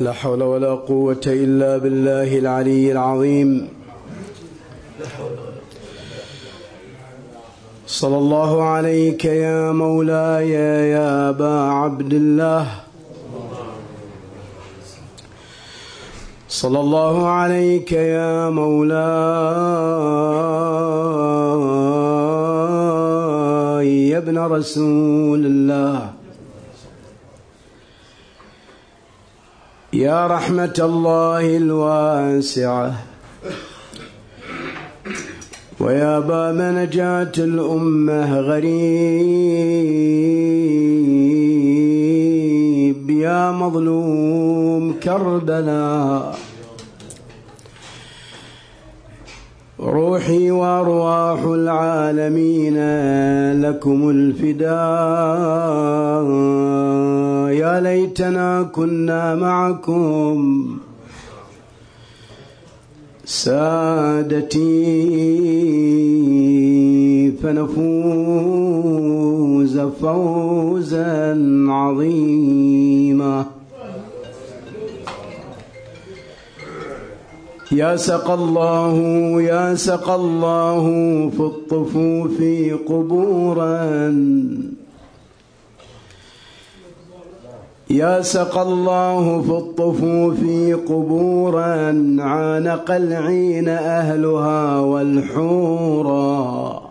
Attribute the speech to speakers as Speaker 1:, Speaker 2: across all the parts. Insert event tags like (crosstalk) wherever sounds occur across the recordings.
Speaker 1: لا حول ولا قوة إلا بالله العلي العظيم. صلى الله عليك يا مولاي يا أبا عبد الله. صلى الله عليك يا مولاي يا ابن رسول الله. يا رحمة الله الواسعة. ويا باب نجاة الأمة غريب يا مظلوم كربلاء. روحي وأرواح العالمين لكم الفداء. يا ليتنا كنا معكم. سادتي فنفوز فوزا عظيما. يا سقى الله يا سقى الله في الطفوف قبورا. يا سقى الله في الطفوف قبورا. عانق العين أهلها والحورا.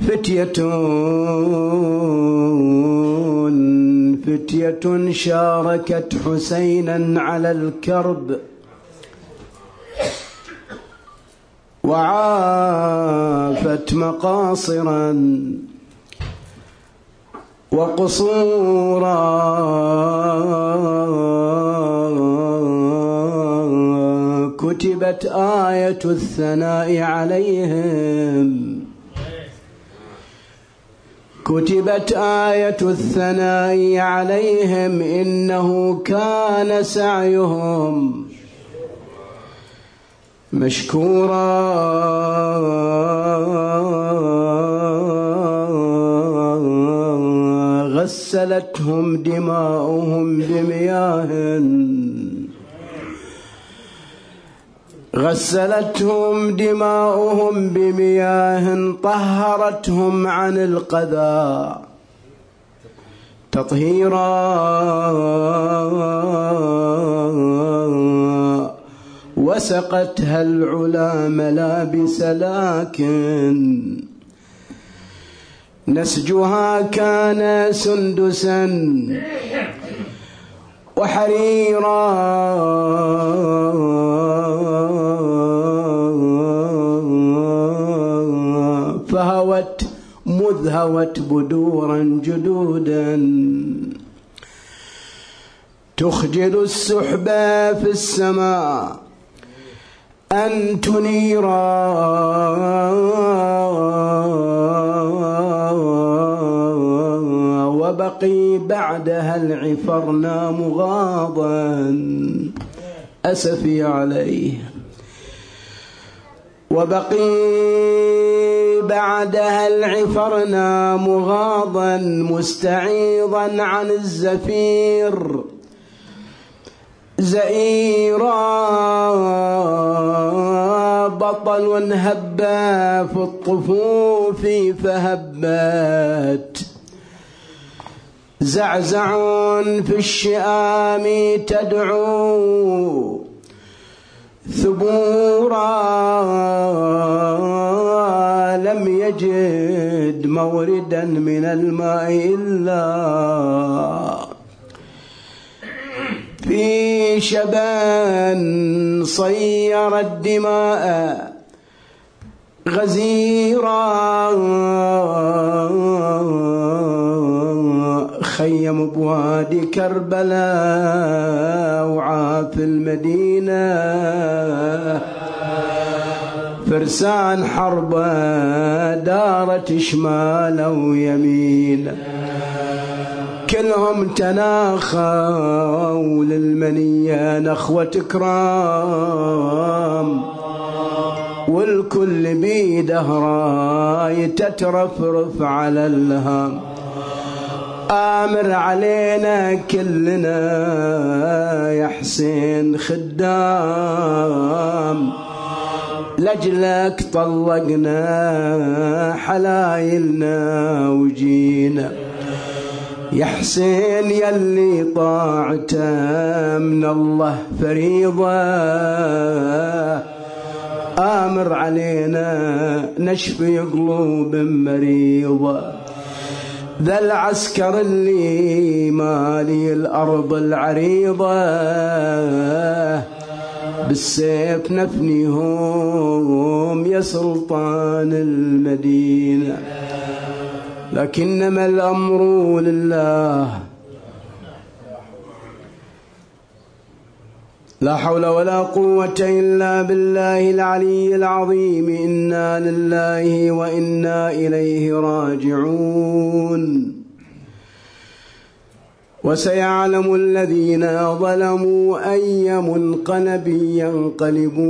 Speaker 1: فتية فتية شاركت حسينا على الكرب وعافت مقاصرا وقصورا كتبت آية الثناء عليهم كتبت آية الثناء عليهم إنه كان سعيهم مشكورا. غسلتهم دماؤهم بمياه. غسلتهم دماؤهم بمياه طهرتهم عن القذى. تطهيرا. وسقتها العلا ملابس لكن نسجها كان سندسا وحريرا. هوت بدورا جدودا. تخجل السحب في السماء أن تنيرا وبقي بعدها العفرنا مغاضا أسفي عليه. وبقي بعدها العفرنا مغاضا مستعيضا عن الزفير. زئيرا بطل هبا في الطفوف فهبت. زعزع في الشئام تدعو. ثبورا لم يجد موردا من الماء إلا في شبان صير الدماء غزيرا. خيم بوادي كربلاء وعاف المدينة. فرسان حربة دارت شمالا ويمينا كلهم تناخوا للمنية نخوة كرام. والكل بيده راي تترفرف على الهام. آمر علينا كلنا يا حسين خدام. لجلك طلقنا حلايلنا وجينا. يا حسين يلي طاعته من الله فريضة. آمر علينا نشفي قلوب مريضة. ذا العسكر اللي مالي الأرض العريضة. بالسيف نفنيهم يا سلطان المدينة. لكنما الأمر لله لا حول ولا قوة إلا بالله العلي العظيم. إنا لله وإنا إليه راجعون. وسيعلم الذين ظلموا أي منقلب ينقلبون.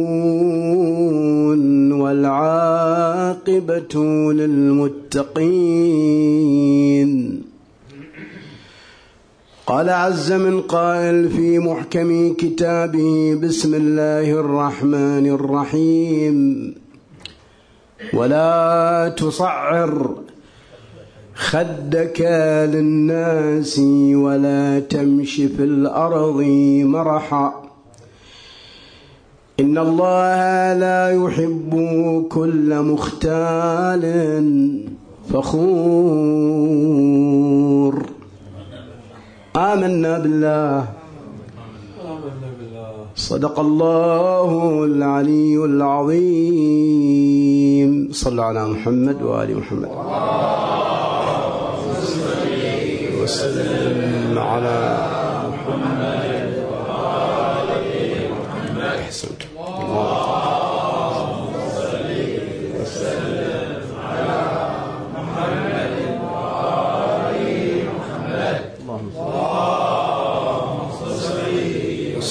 Speaker 1: والعاقبة للمتقين. قال عز من قائل في محكم كتابه بسم الله الرحمن الرحيم. ولا تصعر خدك للناس ولا تمش في الأرض مرحا. إن الله لا يحب كل مختال فخور. آمنا بالله. صدق الله العلي العظيم. صلى على محمد وآل محمد. وسلم على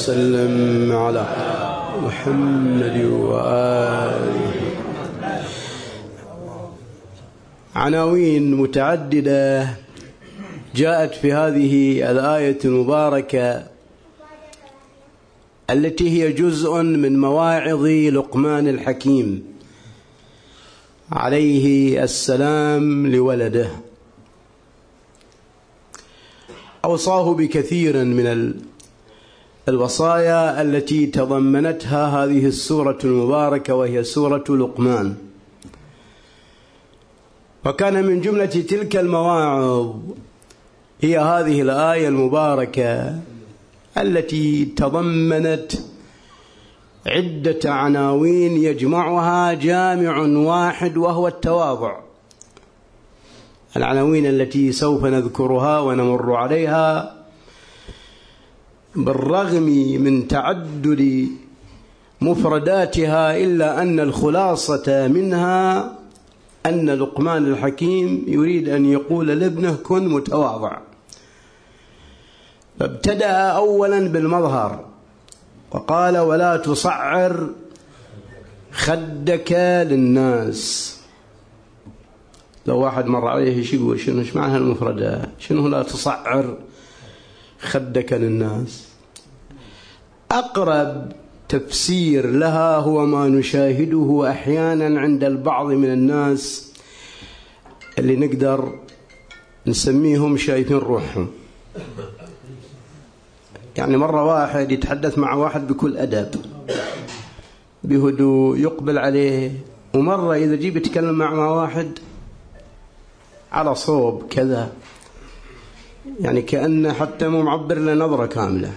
Speaker 1: وسلم على محمد وآل عناوين متعددة جاءت في هذه الآية المباركة التي هي جزء من مواعظ لقمان الحكيم. عليه السلام لولده. أوصاه بكثير من الوصايا التي تضمنتها هذه السورة المباركة وهي سورة لقمان. وكان من جملة تلك المواعظ هي هذه الآية المباركة التي تضمنت عدة عناوين يجمعها جامع واحد وهو التواضع. العناوين التي سوف نذكرها ونمر عليها بالرغم من تعدد مفرداتها إلا أن الخلاصة منها أن لقمان الحكيم يريد أن يقول لابنه كن متواضع. فابتدأ أولا بالمظهر وقال ولا تصعر خدك للناس. لو واحد مر عليه إيش يقول شنو إيش معنى المفردة؟ شنو لا تصعر؟ خدك للناس. أقرب تفسير لها هو ما نشاهده أحيانا عند البعض من الناس اللي نقدر نسميهم شايفين روحهم. يعني مرة واحد يتحدث مع واحد بكل أدب بهدوء يقبل عليه ومرة إذا جيب يتكلم مع واحد على صوب كذا يعني كأنه حتى مو معبر له نظرة كاملة.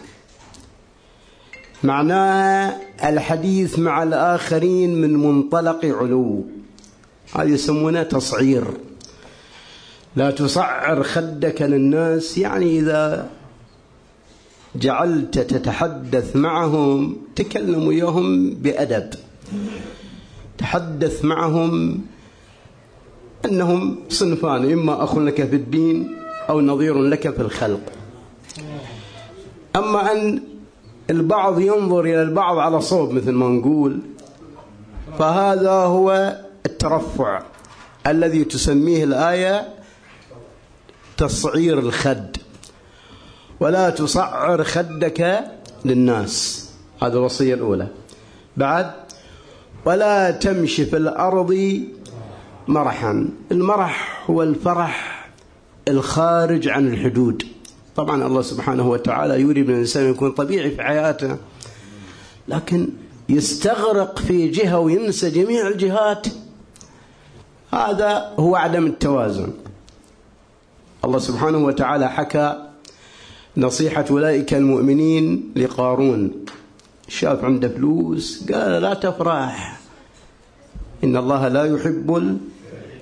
Speaker 1: معناها الحديث مع الآخرين من منطلق علو. هذا يسمونه تصعير. لا تصعر خدك للناس. يعني إذا جعلت تتحدث معهم تكلم وياهم بأدب. تحدث معهم أنهم صنفان إما أخ لك في الدين أو نظير لك في الخلق. أما أن البعض ينظر إلى البعض على صوب مثل ما نقول فهذا هو الترفع الذي تسميه الآية تصعير الخد. ولا تصعر خدك للناس. هذه الوصية الأولى. بعد ولا تمشي في الأرض مرحا. المرح هو الفرح الخارج عن الحدود. طبعا الله سبحانه وتعالى يريد من الإنسان يكون طبيعي في حياته لكن يستغرق في جهة وينسى جميع الجهات. هذا هو عدم التوازن. الله سبحانه وتعالى حكى نصيحة أولئك المؤمنين لقارون. شاف عنده فلوس قال لا تفرح إن الله لا يحب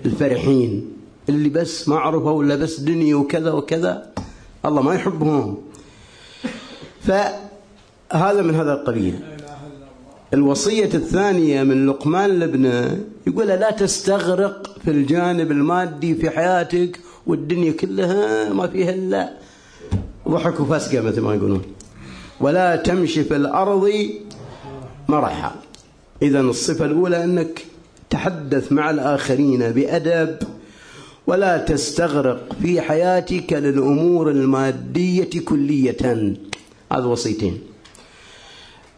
Speaker 1: الفرحين. اللي بس معرفة ولا بس دنيا وكذا وكذا الله ما يحبهم. فهذا من هذا القبيل. الوصية الثانية من لقمان لابنه يقول لا تستغرق في الجانب المادي في حياتك والدنيا كلها ما فيها إلا ضحك وفسقة مثل ما يقولون. ولا تمشي في الأرض مرحا. إذا الصفة الأولى أنك تحدث مع الآخرين بأدب ولا تستغرق في حياتك للأمور المادية كلية. هذا وصيتين.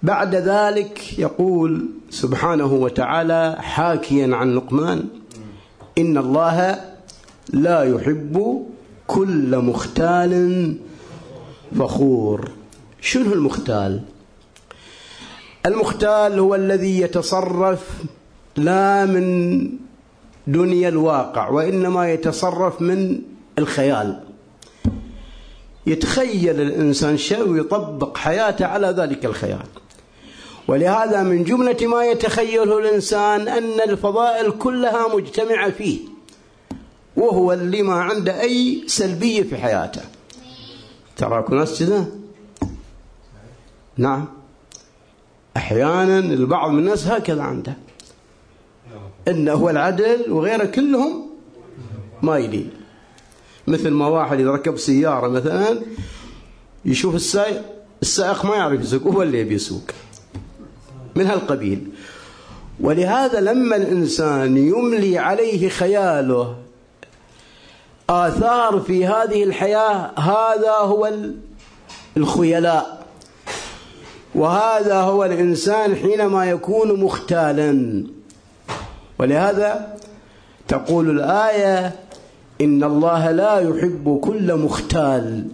Speaker 1: بعد ذلك يقول سبحانه وتعالى حاكيا عن لقمان إن الله لا يحب كل مختال فخور. شنو المختال؟ المختال هو الذي يتصرف لا من دنيا الواقع وإنما يتصرف من الخيال. يتخيل الإنسان شيء ويطبق حياته على ذلك الخيال. ولهذا من جملة ما يتخيله الإنسان أن الفضائل كلها مجتمعة فيه وهو اللي ما عنده أي سلبية في حياته. تراكم ناس كذا نعم. أحيانا البعض من الناس هكذا عنده. إنه هو العدل وغيره كلهم مايلين. مثل ما واحد إذا ركب سيارة مثلا يشوف السائق السائق ما يعرف يسوق هو اللي يبي يسوق من هالقبيل. ولهذا لما الإنسان يملي عليه خياله آثار في هذه الحياة هذا هو الخيلاء. وهذا هو الإنسان حينما يكون مختالا. ولهذا تقول الآية إن الله لا يحب كل مختال.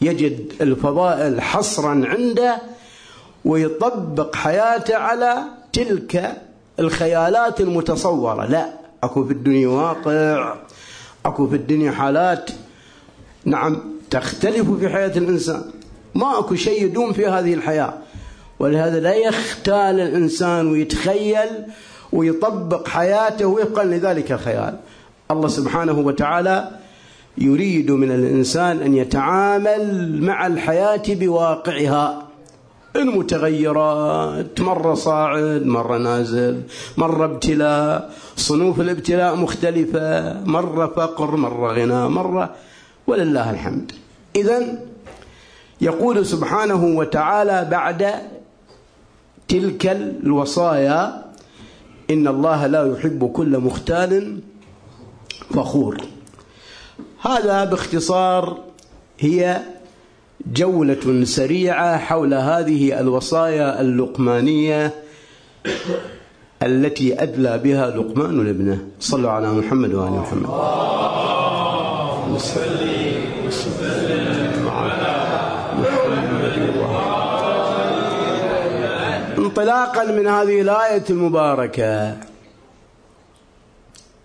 Speaker 1: يجد الفضائل حصرا عنده ويطبق حياته على تلك الخيالات المتصورة. لا أكو في الدنيا واقع أكو في الدنيا حالات. نعم تختلف في حياة الإنسان. ما أكو شيء يدوم في هذه الحياة. ولهذا لا يختال الإنسان ويتخيل ويطبق حياته وفقا لذلك الخيال. الله سبحانه وتعالى يريد من الإنسان أن يتعامل مع الحياة بواقعها. المتغيرات مرة صاعد مرة نازل مرة ابتلاء صنوف الابتلاء مختلفة مرة فقر مرة غنى مرة ولله الحمد. إذا يقول سبحانه وتعالى بعد تلك الوصايا إن الله لا يحب كل مختال فخور. هذا باختصار هي جولة سريعة حول هذه الوصايا اللقمانية التي أدلى بها لقمان لابنه صلوا على محمد وآل محمد. انطلاقا من هذه الآية المباركة.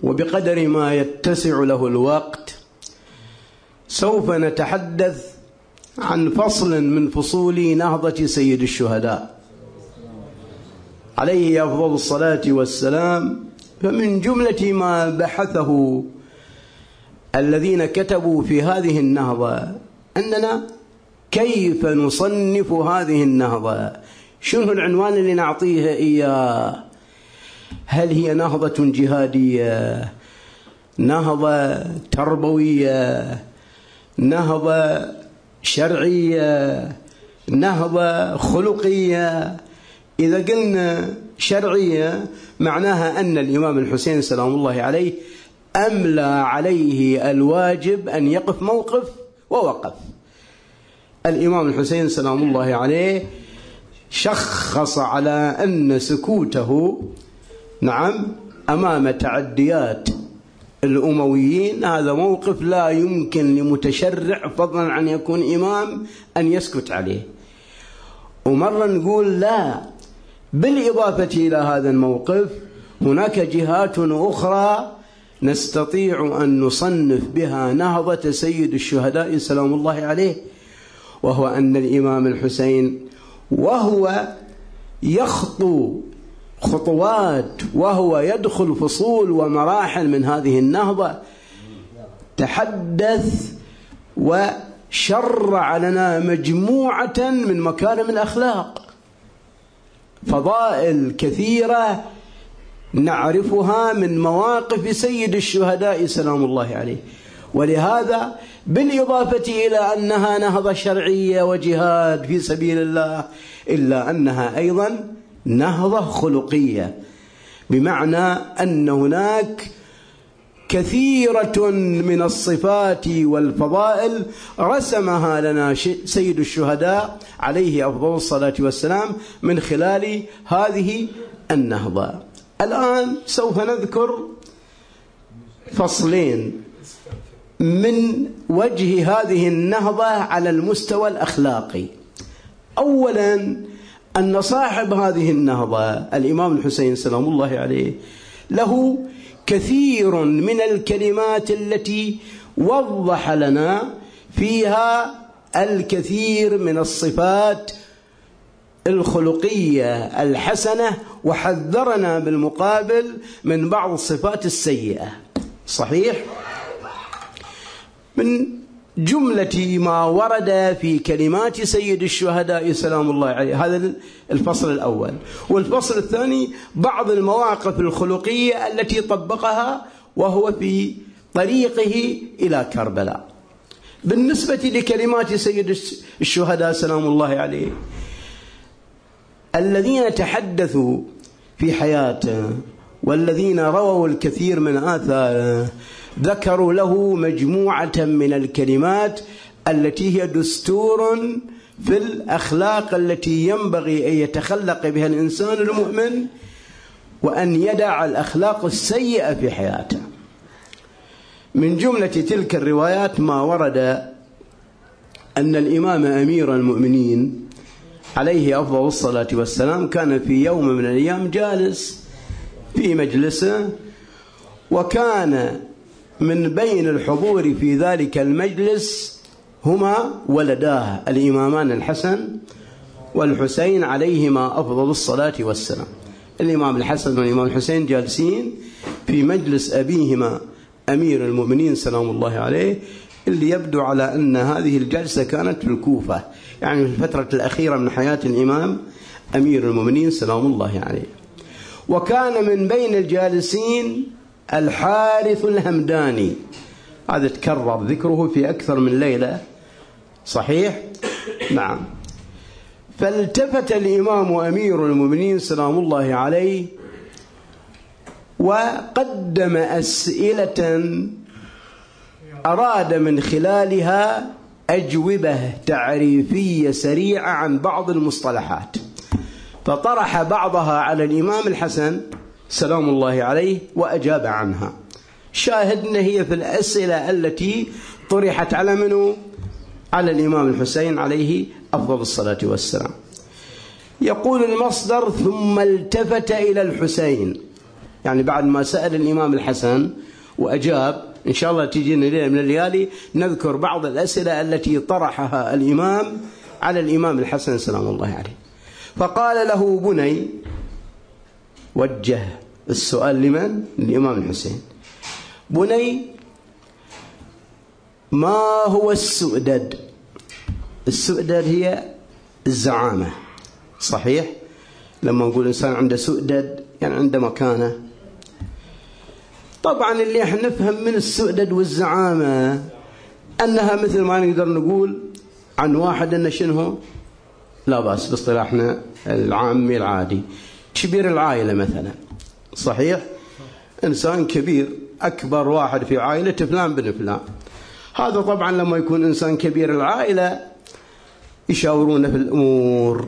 Speaker 1: وبقدر ما يتسع له الوقت سوف نتحدث عن فصل من فصول نهضة سيد الشهداء. عليه أفضل الصلاة والسلام. فمن جملة ما بحثه الذين كتبوا في هذه النهضة أننا كيف نصنف هذه النهضة؟ شنو العنوان اللي نعطيها إياه؟ هل هي نهضة جهادية؟ نهضة تربوية؟ نهضة شرعية؟ نهضة خلقية؟ إذا قلنا شرعية معناها أن الإمام الحسين سلام الله عليه أملى عليه الواجب أن يقف موقف ووقف. الإمام الحسين سلام الله عليه شخص على أن سكوته نعم أمام تعديات الأمويين. هذا موقف لا يمكن لمتشرع فضلا عن يكون إمام أن يسكت عليه. ومرة نقول لا بالإضافة إلى هذا الموقف هناك جهات أخرى نستطيع أن نصنف بها نهضة سيد الشهداء سلام الله عليه وهو أن الإمام الحسين وهو يخطو خطوات وهو يدخل فصول ومراحل من هذه النهضة. تحدث وشرع لنا مجموعة من مكارم الأخلاق. فضائل كثيرة نعرفها من مواقف سيد الشهداء سلام الله عليه. ولهذا بالإضافة إلى أنها نهضة شرعية وجهاد في سبيل الله إلا أنها أيضا نهضة خلقية. بمعنى أن هناك كثيرة من الصفات والفضائل رسمها لنا سيد الشهداء عليه أفضل الصلاة والسلام من خلال هذه النهضة. الآن سوف نذكر فصلين. من وجه هذه النهضة على المستوى الأخلاقي أولا أن صاحب هذه النهضة الإمام الحسين سلام الله عليه له كثير من الكلمات التي وضح لنا فيها الكثير من الصفات الخلقية الحسنة وحذرنا بالمقابل من بعض الصفات السيئة صحيح؟ من جملة ما ورد في كلمات سيد الشهداء سلام الله عليه. هذا الفصل الأول. والفصل الثاني بعض المواقف الخلقية التي طبقها وهو في طريقه إلى كربلاء. بالنسبة لكلمات سيد الشهداء سلام الله عليه الذين تحدثوا في حياته والذين رووا الكثير من آثاره ذكروا له مجموعة من الكلمات التي هي دستور في الأخلاق التي ينبغي أن يتخلق بها الإنسان المؤمن وأن يدع الأخلاق السيئة في حياته. من جملة تلك الروايات ما ورد أن الإمام أمير المؤمنين عليه أفضل الصلاة والسلام كان في يوم من الأيام جالس في مجلسه وكان من بين الحضور في ذلك المجلس هما ولداه الإمامان الحسن والحسين عليهما أفضل الصلاة والسلام. الإمام الحسن والإمام الحسين جالسين في مجلس أبيهما أمير المؤمنين سلام الله عليه اللي يبدو على أن هذه الجلسة كانت في الكوفة يعني في الفترة الأخيرة من حياة الإمام أمير المؤمنين سلام الله عليه. وكان من بين الجالسين الحارث الهمداني. هذا تكرر ذكره في أكثر من ليلة. صحيح؟ نعم. فالتفت الإمام أمير المؤمنين سلام الله عليه وقدم أسئلة أراد من خلالها أجوبة تعريفية سريعة عن بعض المصطلحات. فطرح بعضها على الإمام الحسن. سلام الله عليه وأجاب عنها. شاهدنا هي في الأسئلة التي طرحت على منه على الإمام الحسين عليه أفضل الصلاة والسلام. يقول المصدر ثم التفت إلى الحسين. يعني بعد ما سأل الإمام الحسن وأجاب إن شاء الله تجينا ليلة من الليالي نذكر بعض الأسئلة التي طرحها الإمام على الإمام الحسن سلام الله عليه. فقال له بني وجه السؤال لمن؟ للإمام الحسين. بني ما هو السؤدد؟ السؤدد هي الزعامة. صحيح؟ لما نقول إنسان عنده سؤدد يعني عنده مكانة. طبعا اللي إحنا نفهم من السؤدد والزعامة أنها مثل ما نقدر نقول عن واحد أنه شنو؟ لا بأس باصطلاحنا العامي العادي. كبير العائلة مثلا. صحيح؟ إنسان كبير أكبر واحد في عائلة فلان بن فلان. هذا طبعا لما يكون إنسان كبير العائلة يشاورونه في الأمور.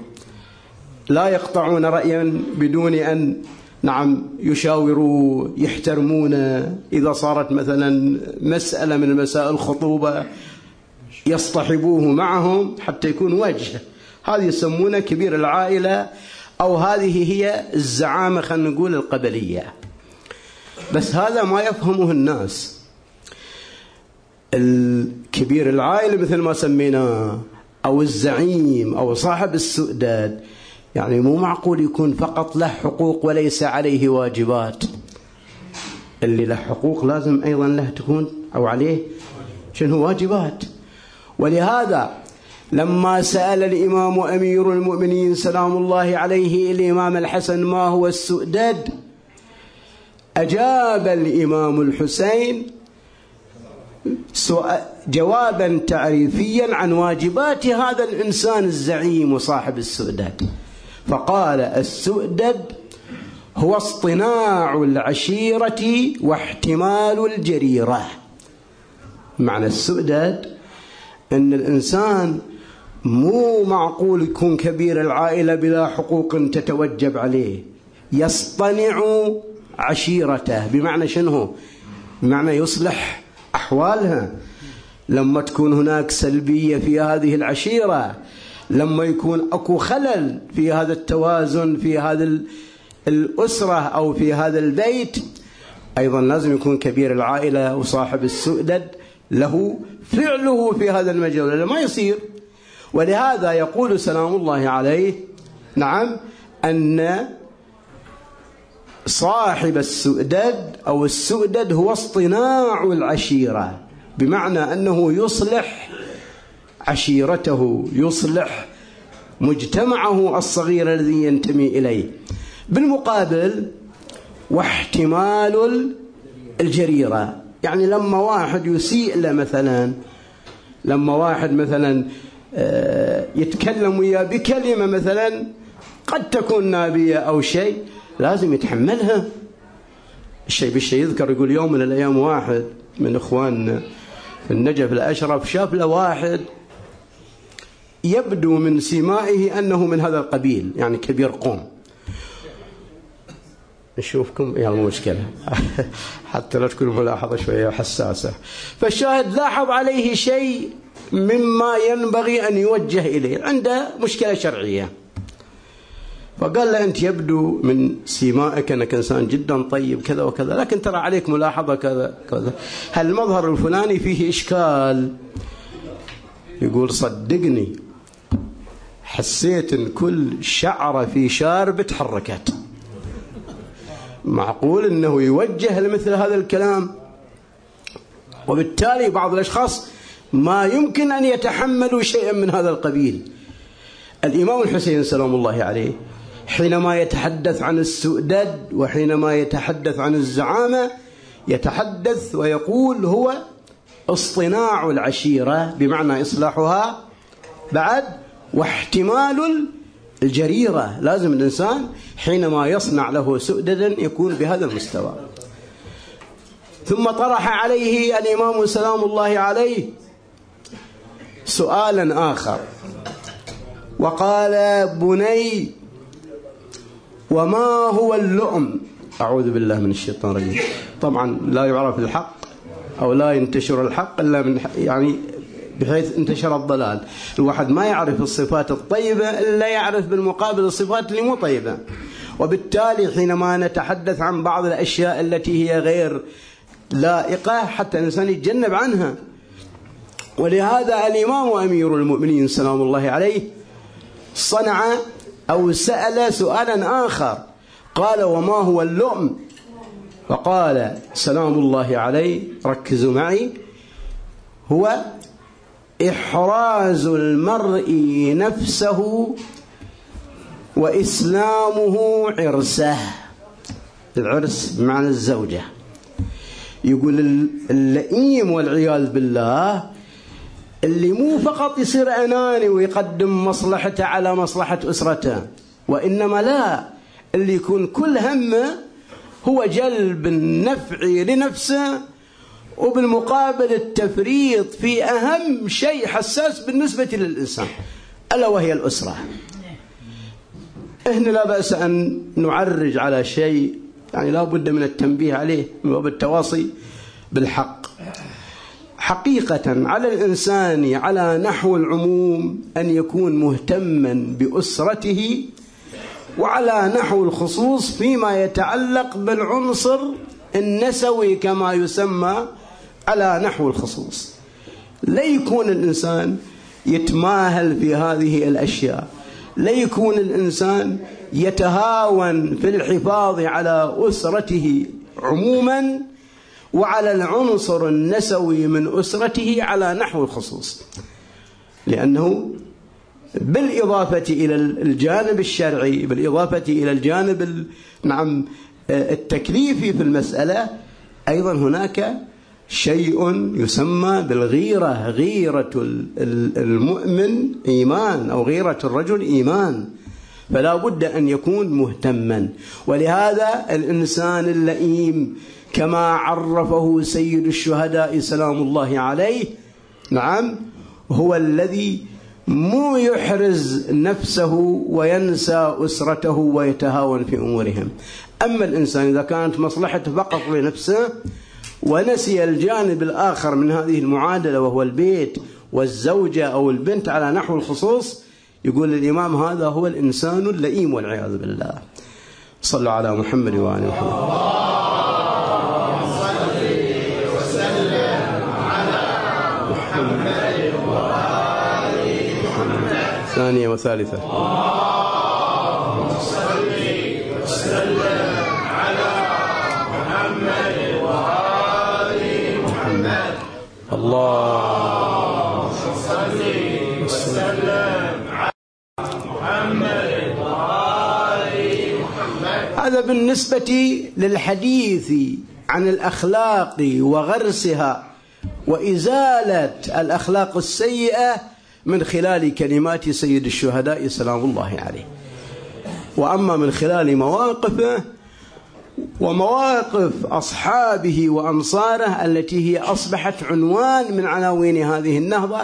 Speaker 1: لا يقطعون رأيا بدون أن نعم يشاوروا يحترمونه إذا صارت مثلا مسألة من مسائل الخطوبة يصطحبوه معهم حتى يكون وجه. هذه يسمونه كبير العائلة. أو هذه هي الزعامة خلينا نقول القبلية. بس هذا ما يفهمه الناس. الكبير العائلة مثل ما سميناه أو الزعيم أو صاحب السؤداد يعني مو معقول يكون فقط له حقوق وليس عليه واجبات. اللي له حقوق لازم أيضا له تكون أو عليه شنو؟ واجبات. ولهذا لما سأل الإمام أمير المؤمنين سلام الله عليه الإمام الحسن ما هو السؤدد؟ أجاب الإمام الحسين جوابا تعريفيا عن واجبات هذا الإنسان الزعيم وصاحب السؤدد. فقال السؤدد هو اصطناع العشيرة واحتمال الجريرة. معنى السؤدد أن الإنسان مو معقول يكون كبير العائلة بلا حقوق تتوجب عليه. يصطنع عشيرته. بمعنى شنو؟ بمعنى يصلح أحوالها. لما تكون هناك سلبية في هذه العشيرة لما يكون أكو خلل في هذا التوازن في هذا الأسرة أو في هذا البيت أيضا لازم يكون كبير العائلة وصاحب السؤدد له فعله في هذا المجال. ما يصير. ولهذا يقول سلام الله عليه نعم أن صاحب السؤدد أو السؤدد هو اصطناع العشيرة بمعنى أنه يصلح عشيرته يصلح مجتمعه الصغير الذي ينتمي إليه. بالمقابل واحتمال الجريرة يعني لما واحد يسيء له مثلا لما واحد مثلا يتكلم وياه بكلمة مثلا قد تكون نابية أو شيء لازم يتحملها. الشيء بالشيء يذكر يقول يوم من الأيام واحد من إخواننا في النجف الأشرف شاف له واحد يبدو من سمائه أنه من هذا القبيل يعني كبير قوم. نشوفكم مو مشكلة. (laughs) حتى لا تكون ملاحظة شوية حساسة. فالشاهد لاحظ عليه شيء مما ينبغي أن يوجه إليه عنده مشكلة شرعية. فقال له أنت يبدو من سيمائك أنك إنسان جدا طيب كذا وكذا لكن ترى عليك ملاحظة كذا كذا. هل المظهر الفلاني فيه إشكال؟ يقول صدقني حسيت إن كل شعرة في شارب تحركت. معقول إنه يوجه لمثل هذا الكلام؟ وبالتالي بعض الأشخاص ما يمكن أن يتحملوا شيئا من هذا القبيل. الإمام الحسين سلام الله عليه حينما يتحدث عن السؤدد وحينما يتحدث عن الزعامة يتحدث ويقول هو اصطناع العشيرة بمعنى إصلاحها بعد واحتمال الجريرة. لازم الإنسان حينما يصنع له سؤددا يكون بهذا المستوى. ثم طرح عليه الإمام سلام الله عليه سؤالا آخر. وقال بني وما هو اللؤم؟ أعوذ بالله من الشيطان الرجيم. طبعا لا يعرف الحق أو لا ينتشر الحق إلا من يعني بحيث انتشر الضلال. الواحد ما يعرف الصفات الطيبة إلا يعرف بالمقابل الصفات اللي مو طيبة. وبالتالي حينما نتحدث عن بعض الأشياء التي هي غير لائقة حتى الإنسان يتجنب عنها. ولهذا الإمام أمير المؤمنين سلام الله عليه صنع أو سأل سؤالا آخر. قال وما هو اللؤم؟ فقال سلام الله عليه ركزوا معي. هو إحراز المرء نفسه وإسلامه عرسه. العرس بمعنى الزوجة. يقول اللئيم والعياذ بالله اللي مو فقط يصير أناني ويقدم مصلحته على مصلحة أسرته وإنما لا اللي يكون كل همه هو جلب النفع لنفسه وبالمقابل التفريط في أهم شيء حساس بالنسبة للإنسان ألا وهي الأسرة. هنا لا بأس أن نعرج على شيء يعني لا بد من التنبيه عليه من باب التواصي بالحق. حقيقة على الإنسان على نحو العموم أن يكون مهتما بأسرته وعلى نحو الخصوص فيما يتعلق بالعنصر النسوي كما يسمى على نحو الخصوص. لا يكون الإنسان يتماهل في هذه الأشياء. لا يكون الإنسان يتهاون في الحفاظ على أسرته عموما وعلى العنصر النسوي من أسرته على نحو الخصوص. لأنه بالإضافة إلى الجانب الشرعي بالإضافة إلى الجانب نعم التكليفي في المسألة أيضا هناك شيء يسمى بالغيرة غيرة المؤمن إيمان أو غيرة الرجل إيمان. فلا بد أن يكون مهتما. ولهذا الإنسان اللئيم كما عرفه سيد الشهداء سلام الله عليه نعم هو الذي مو يحرز نفسه وينسى أسرته ويتهاون في أمورهم. أما الإنسان إذا كانت مصلحته فقط لنفسه ونسي الجانب الآخر من هذه المعادلة وهو البيت والزوجة أو البنت على نحو الخصوص يقول الإمام هذا هو الإنسان اللئيم والعياذ بالله. صلوا على محمد وآله محمد ثانية وثالثة. الله صل وسلم على محمد. هذا بالنسبة للحديث عن الأخلاق وغرسها وإزالة الأخلاق السيئة من خلال كلمات سيد الشهداء سلام الله عليه. وأما من خلال مواقفه ومواقف أصحابه وأنصاره التي هي أصبحت عنوان من عناوين هذه النهضة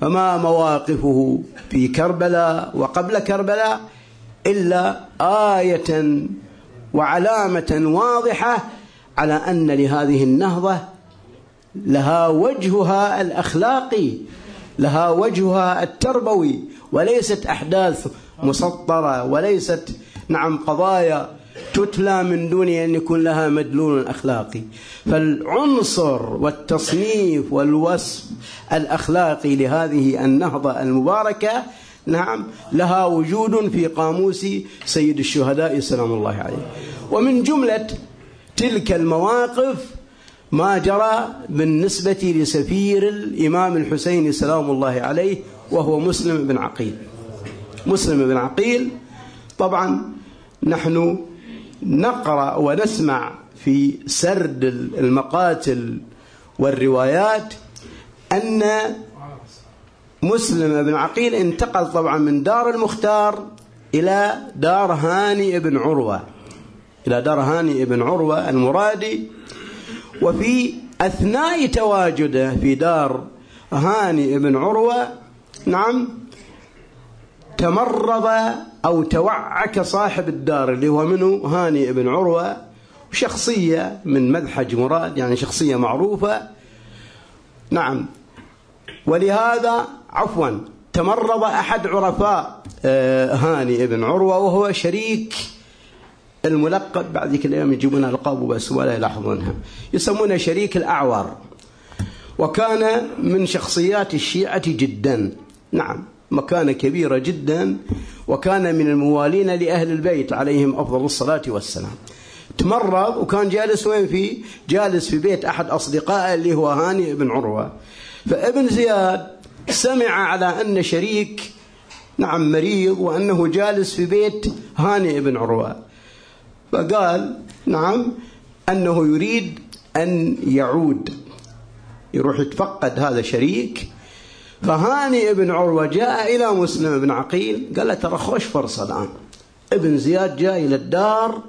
Speaker 1: فما مواقفه في كربلاء وقبل كربلاء إلا آية وعلامة واضحة على أن لهذه النهضة لها وجهها الأخلاقي لها وجهها التربوي وليست أحداث مسطرة وليست نعم قضايا تتلى من دون أن يكون لها مدلول أخلاقي. فالعنصر والتصنيف والوصف الأخلاقي لهذه النهضة المباركة نعم لها وجود في قاموس سيد الشهداء سلام الله عليه. ومن جملة تلك المواقف ما جرى بالنسبة لسفير الإمام الحسين سلام الله عليه وهو مسلم بن عقيل. مسلم بن عقيل طبعا نحن نقرأ ونسمع في سرد المقاتل والروايات أن مسلم بن عقيل انتقل طبعا من دار المختار إلى دار هاني بن عروة. إلى دار هاني بن عروة المرادي. وفي أثناء تواجده في دار هاني بن عروة نعم تمرض أو توعك صاحب الدار اللي هو منه هاني بن عروة شخصية من مذحج مراد يعني شخصية معروفة. نعم. ولهذا عفوا تمرض أحد عرفاء آه، هاني بن عروة وهو شريك الملقب بعد ذيك الأيام يجيبون ألقاب بس ولا يلاحظونها. يسمونه شريك الأعور. وكان من شخصيات الشيعة جدا. نعم مكانة كبيرة جدا. وكان من الموالين لأهل البيت عليهم أفضل الصلاة والسلام. تمرض وكان جالس وين في؟ جالس في بيت أحد أصدقائه اللي هو هاني بن عروة. فابن زياد سمع على أن شريك نعم مريض وأنه جالس في بيت هاني بن عروة. فقال نعم أنه يريد أن يعود يروح يتفقد هذا شريك. فهاني ابن عروة جاء إلى مسلم بن عقيل قال له ترى خوش فرصة الآن ابن زياد إلى الدار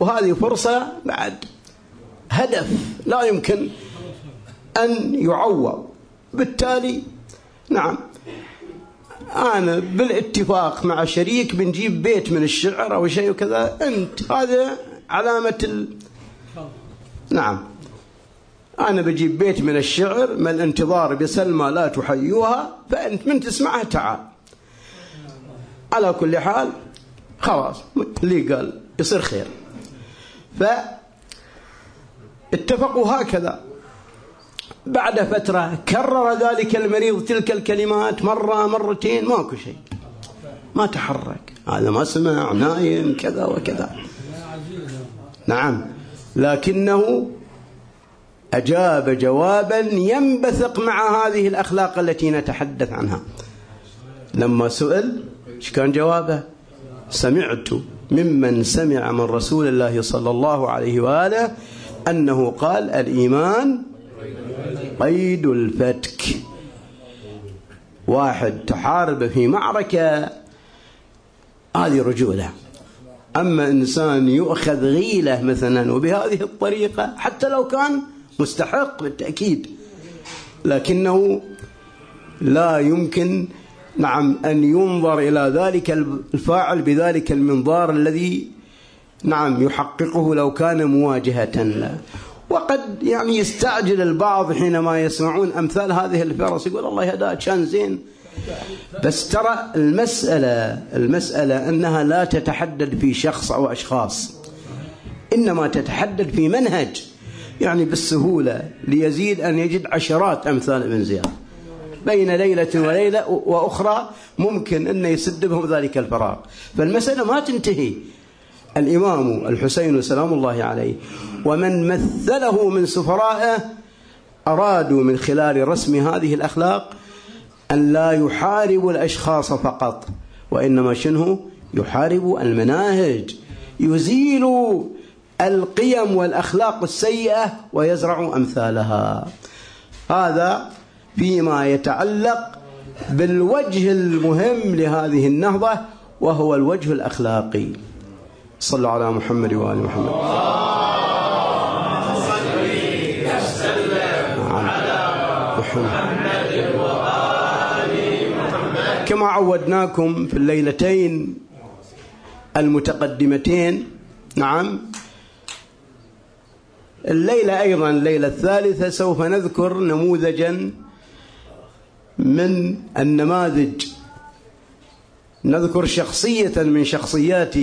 Speaker 1: وهذه فرصة بعد هدف لا يمكن أن يعوض. بالتالي نعم أنا بالاتفاق مع شريك بنجيب بيت من الشعر أو شيء وكذا. أنت هذا علامة ال... نعم. أنا بجيب بيت من الشعر ما الانتظار بسلمى لا تحيوها فأنت من تسمعها تعال. على كل حال خلاص اللي قال يصير خير. فاتفقوا هكذا. بعد فترة كرر ذلك المريض تلك الكلمات مرة مرتين ماكو شيء. ما تحرك. هذا ما سمع نايم كذا وكذا. نعم. لكنه أجاب جوابا ينبثق مع هذه الأخلاق التي نتحدث عنها. لما سئل إيش كان جوابه؟ سمعت ممن سمع من رسول الله صلى الله عليه وآله أنه قال الإيمان قيد الفتك. واحد تحارب في معركة هذه رجولة. أما إنسان يؤخذ غيلة مثلا وبهذه الطريقة حتى لو كان مستحق بالتأكيد لكنه لا يمكن نعم أن ينظر إلى ذلك الفاعل بذلك المنظار الذي نعم يحققه لو كان مواجهة وقد يعني يستعجل البعض حينما يسمعون أمثال هذه الفرص يقول الله يهداك كان زين. بس ترى المسألة المسألة أنها لا تتحدد في شخص أو أشخاص إنما تتحدد في منهج يعني بالسهولة ليزيد أن يجد عشرات أمثال ابن زياد بين ليلة وليلة وأخرى ممكن أن يسد بهم ذلك الفراغ. فالمسألة ما تنتهي. الإمام الحسين سلام الله عليه ومن مثله من سفرائه أرادوا من خلال رسم هذه الأخلاق أن لا يحاربوا الأشخاص فقط وإنما شنه يحاربوا المناهج يزيلوا القيم والأخلاق السيئة ويزرعوا أمثالها. هذا فيما يتعلق بالوجه المهم لهذه النهضة وهو الوجه الأخلاقي. صلوا على محمد وآل محمد. كما عودناكم في الليلتين المتقدمتين نعم. الليلة أيضا الليلة الثالثة سوف نذكر نموذجا من النماذج. نذكر شخصية من شخصيات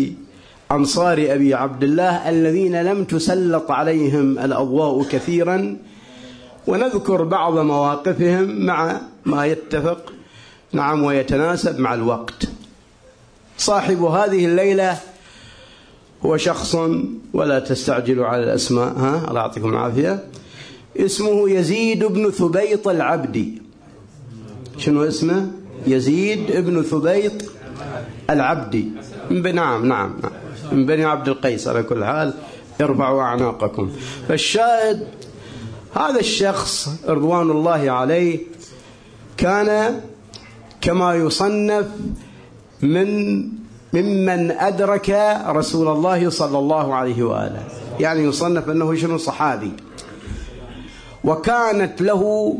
Speaker 1: أنصار أبي عبد الله الذين لم تسلط عليهم الأضواء كثيرا ونذكر بعض مواقفهم مع ما يتفق نعم ويتناسب مع الوقت. صاحب هذه الليلة هو شخص ولا تستعجلوا على الأسماء ها الله يعطيكم العافية. اسمه يزيد بن ثبيط العبدي شنو اسمه؟ يزيد بن ثبيط العبدي نعم نعم نعم. من بني عبد القيس على كل حال ارفعوا أعناقكم. فالشاهد هذا الشخص رضوان الله عليه كان كما يصنف من ممن أدرك رسول الله صلى الله عليه وآله. يعني يصنف أنه شنو؟ صحابي. وكانت له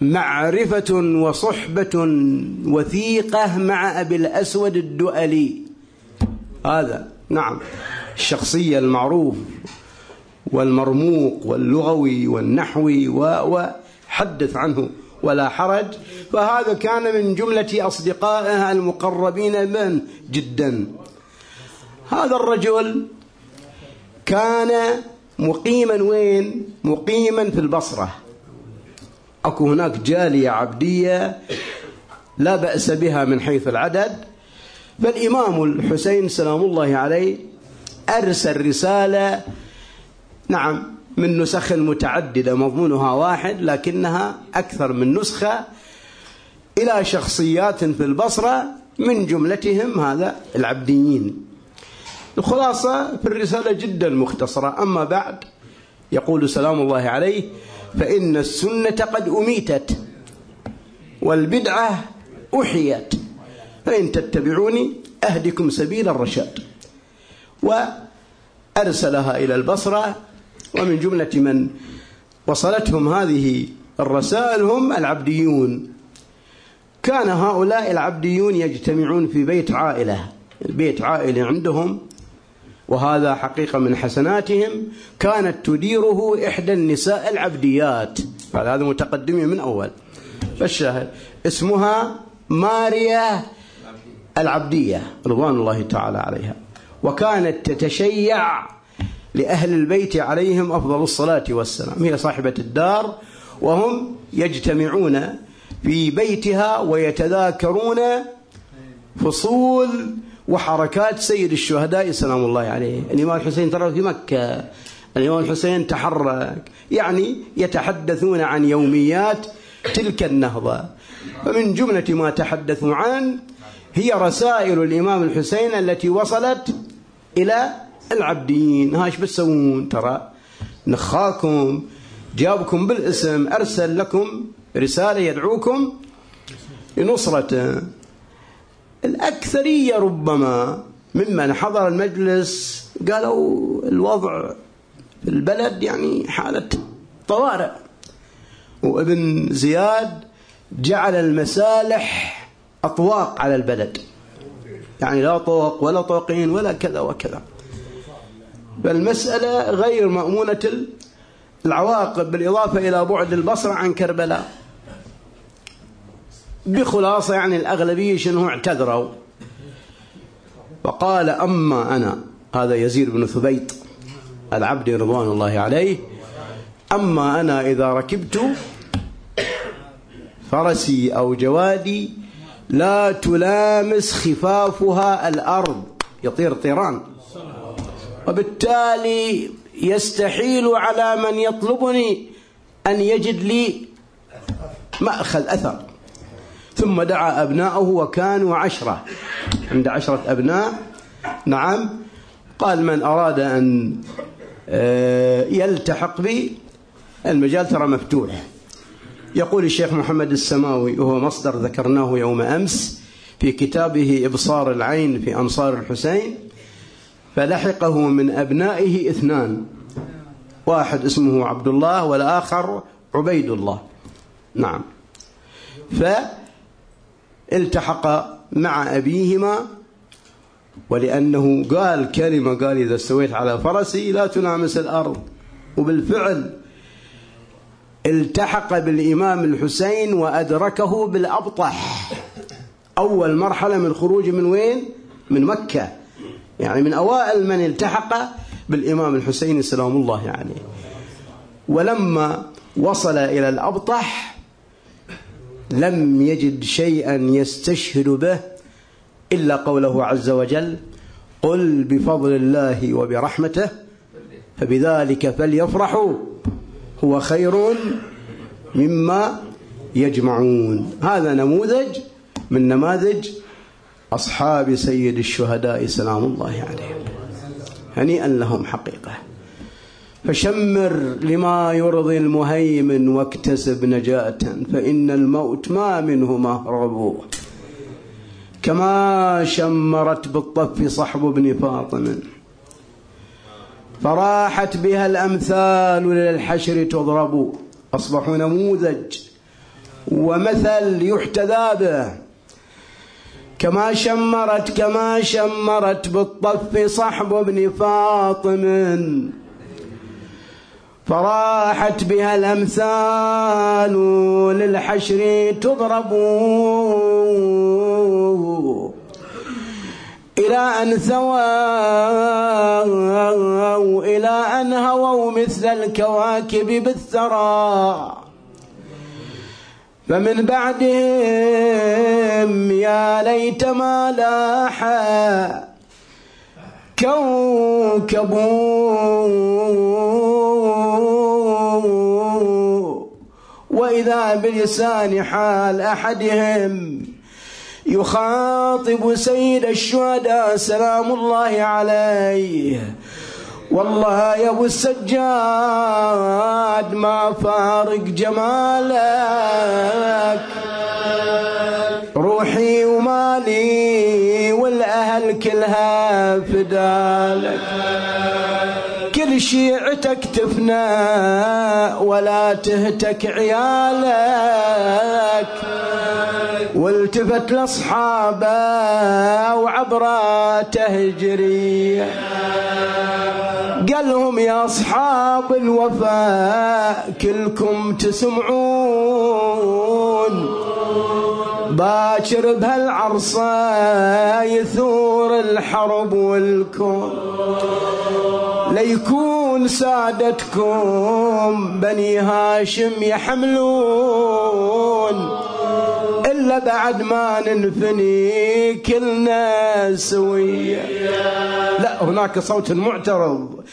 Speaker 1: معرفة وصحبة وثيقة مع أبي الأسود الدؤلي. هذا نعم. الشخصية المعروف والمرموق واللغوي والنحوي وحدث عنه ولا حرج. فهذا كان من جملة أصدقائه المقربين من جدا. هذا الرجل كان مقيما وين؟ مقيما في البصرة. أكو هناك جالية عبدية لا بأس بها من حيث العدد. فالإمام الحسين سلام الله عليه أرسل رسالة نعم من نسخ متعددة مضمونها واحد لكنها أكثر من نسخة إلى شخصيات في البصرة من جملتهم هذا العبديين. الخلاصة في الرسالة جدا مختصرة أما بعد يقول سلام الله عليه فإن السنة قد أميتت والبدعة أحيت. فإن تتبعوني أهدكم سبيل الرشاد. أرسلها إلى البصرة ومن جملة من وصلتهم هذه الرسائل هم العبديون. كان هؤلاء العبديون يجتمعون في بيت عائلة البيت عائلة عندهم وهذا حقيقة من حسناتهم. كانت تديره إحدى النساء العبديات. هذا متقدمين من أول. فالشاهد اسمها ماريا العبدية رضوان الله تعالى عليها. وكانت تتشيع لأهل البيت عليهم أفضل الصلاة والسلام. هي صاحبة الدار وهم يجتمعون في بيتها ويتذاكرون فصول وحركات سيد الشهداء سلام الله عليه. الإمام الحسين ترى في مكة. الإمام الحسين تحرك. يعني يتحدثون عن يوميات تلك النهضة. فمن جملة ما تحدثوا عنه هي رسائل الإمام الحسين التي وصلت إلى العبدين. هاش بتسوون؟ ترى نخاكم جابكم بالاسم أرسل لكم رسالة يدعوكم لنصرته. الأكثرية ربما ممن حضر المجلس قالوا الوضع في البلد يعني حالة طوارئ. وابن زياد جعل المسالح أطواق على البلد. يعني لا طوق ولا طوقين ولا كذا وكذا. فالمسألة غير مأمونة العواقب بالإضافة إلى بعد البصرة عن كربلاء. بخلاصة يعني الأغلبية شنو اعتذروا. وقال أما أنا هذا يزيد بن ثبيت العبد رضوان الله عليه أما أنا إذا ركبت فرسي أو جوادي لا تلامس خفافها الأرض. يطير طيران. وبالتالي يستحيل على من يطلبني أن يجد لي مأخذ أثر. ثم دعا أبناءه وكانوا عشرة. عند عشرة أبناء. نعم. قال من أراد أن آه، يلتحق بي المجال ترى مفتوح. يقول الشيخ محمد السماوي وهو مصدر ذكرناه يوم أمس في كتابه إبصار العين في أنصار الحسين فلحقه من أبنائه اثنان واحد اسمه عبد الله والآخر عبيد الله نعم. فالتحق مع أبيهما ولأنه قال كلمة قال إذا استويت على فرسي لا تلامس الأرض وبالفعل التحق بالإمام الحسين وأدركه بالأبطح. أول مرحلة من خروجه من وين؟ من مكة. يعني من أوائل من التحق بالإمام الحسين سلام الله عليه. ولما وصل إلى الأبطح لم يجد شيئا يستشهد به إلا قوله عز وجل قل بفضل الله وبرحمته فبذلك فليفرحوا. هو خير مما يجمعون. هذا نموذج من نماذج أصحاب سيد الشهداء سلام الله عليهم. هنيئا لهم حقيقة. فشمر لما يرضي المهيمن واكتسب نجاة فإن الموت ما منه مهرب. كما شمرت بالطف صحب بن فاطم فراحت بها الأمثال للحشر تضرب. أصبحوا نموذج. ومثل يحتذى به. كما شمرت كما شمرت بالطف صحب بن فاطم. فراحت بها الأمثال للحشر تضرب. إلى أن ثووا إلى أن هووا مثل الكواكب بالثرى. فمن بعدهم يا ليت ما لاح كوكب. وإذا بلسان حال أحدهم يخاطب سيد الشهداء سلام الله عليه. والله يا أبو السجاد ما فارق جمالك. روحي ومالي والأهل كلها فدالك. شيعتك تفنى ولا تهتك عيالك والتفت لاصحابه وعبره تهجري. قال لهم يا أصحاب الوفاء كلكم تسمعون. باكر بهالعرصة يثور الحرب والكون. ليكون سادتكم بني هاشم يحملون. إلا بعد ما ننفني كلنا سوية هناك صوت معترض.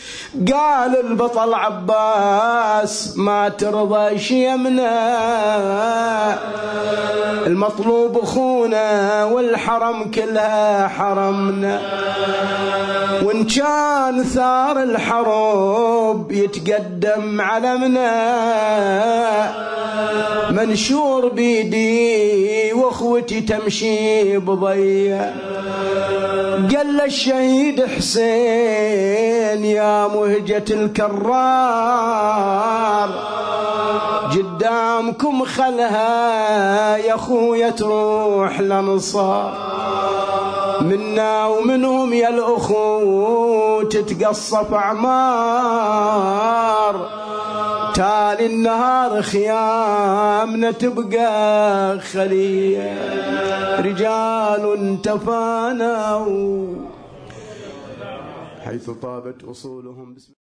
Speaker 1: قال البطل عباس ما ترضى شيمنا المطلوب اخونا والحرم كلها حرمنا. وإن كان ثار الحرب يتقدم علمنا منشور بيدي وأخوتي تمشي بضيع. قال الشهيد حسين يا مهجة الكرار. قدامكم خلها يا خويا تروح لنصار منا ومنهم يا الأخو تتقصف أعمار. تالي النهار خيامنا تبقى خلية رجال تفانوا. حيث طابت أصولهم بسم